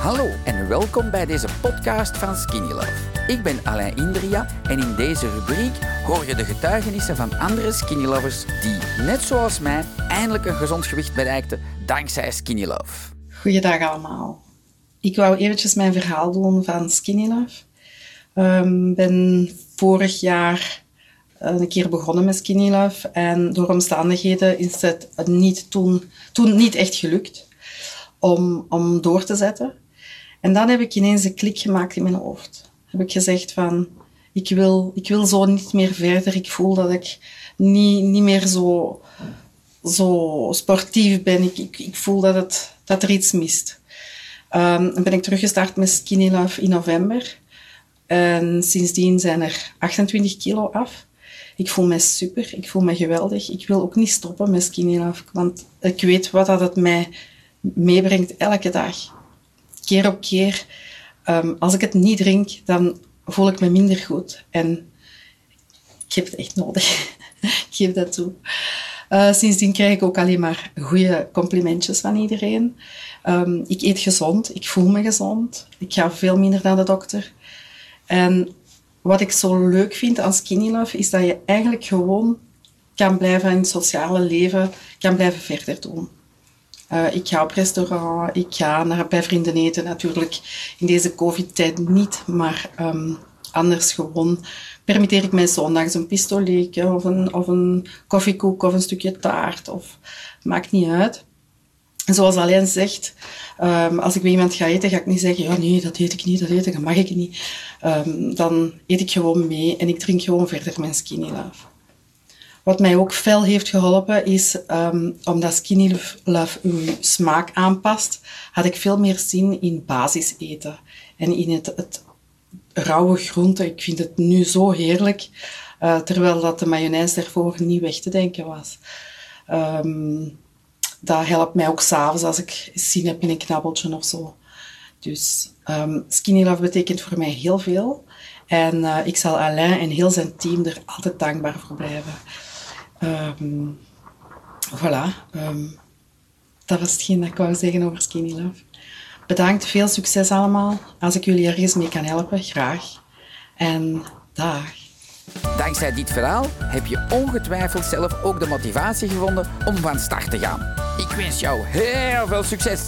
Hallo en welkom bij deze podcast van Skinny Love. Ik ben Alain Indria en in deze rubriek hoor je de getuigenissen van andere Skinny Lovers die, net zoals mij, eindelijk een gezond gewicht bereikten dankzij Skinny Love. Goeiedag allemaal. Ik wou eventjes mijn verhaal doen van Skinny Love. Ik um, ben vorig jaar een keer begonnen met Skinny Love en door omstandigheden is het niet toen, toen niet echt gelukt om, om door te zetten. En dan heb ik ineens een klik gemaakt in mijn hoofd. Heb ik gezegd van, ik wil, ik wil zo niet meer verder. Ik voel dat ik niet, niet meer zo, zo sportief ben. Ik, ik, ik voel dat, het, dat er iets mist. Um, ben ik teruggestart met Skinny Love in november. En sindsdien zijn er 28 kilo af. Ik voel me super, ik voel me geweldig. Ik wil ook niet stoppen met Skinny Love, want ik weet wat dat het mij meebrengt elke dag keer op keer, um, als ik het niet drink, dan voel ik me minder goed. En ik heb het echt nodig. ik geef dat toe. Uh, sindsdien krijg ik ook alleen maar goede complimentjes van iedereen. Um, ik eet gezond, ik voel me gezond. Ik ga veel minder naar de dokter. En wat ik zo leuk vind aan Skinny Love, is dat je eigenlijk gewoon kan blijven in het sociale leven, kan blijven verder doen. Uh, ik ga op restaurant, ik ga naar, bij vrienden eten. Natuurlijk in deze covid-tijd niet, maar um, anders gewoon permitteer ik mij zondags een pistoletje of een, of een koffiekoek of een stukje taart. Of, maakt niet uit. Zoals Alain zegt, um, als ik bij iemand ga eten, ga ik niet zeggen, ja nee, dat eet ik niet, dat eet ik, mag ik niet. Um, dan eet ik gewoon mee en ik drink gewoon verder mijn skinny love. Wat mij ook fel heeft geholpen is, um, omdat Skinny Love uw smaak aanpast, had ik veel meer zin in basis eten. En in het, het rauwe groente. Ik vind het nu zo heerlijk, uh, terwijl dat de mayonaise ervoor niet weg te denken was. Um, dat helpt mij ook s'avonds als ik zin heb in een knabbeltje of zo. Dus um, Skinny Love betekent voor mij heel veel. En uh, ik zal Alain en heel zijn team er altijd dankbaar voor blijven. Um, voilà. Um, dat was hetgeen dat ik wou zeggen over Skinny Love. Bedankt, veel succes allemaal. Als ik jullie ergens mee kan helpen, graag. En dag. Dankzij dit verhaal heb je ongetwijfeld zelf ook de motivatie gevonden om van start te gaan. Ik wens jou heel veel succes.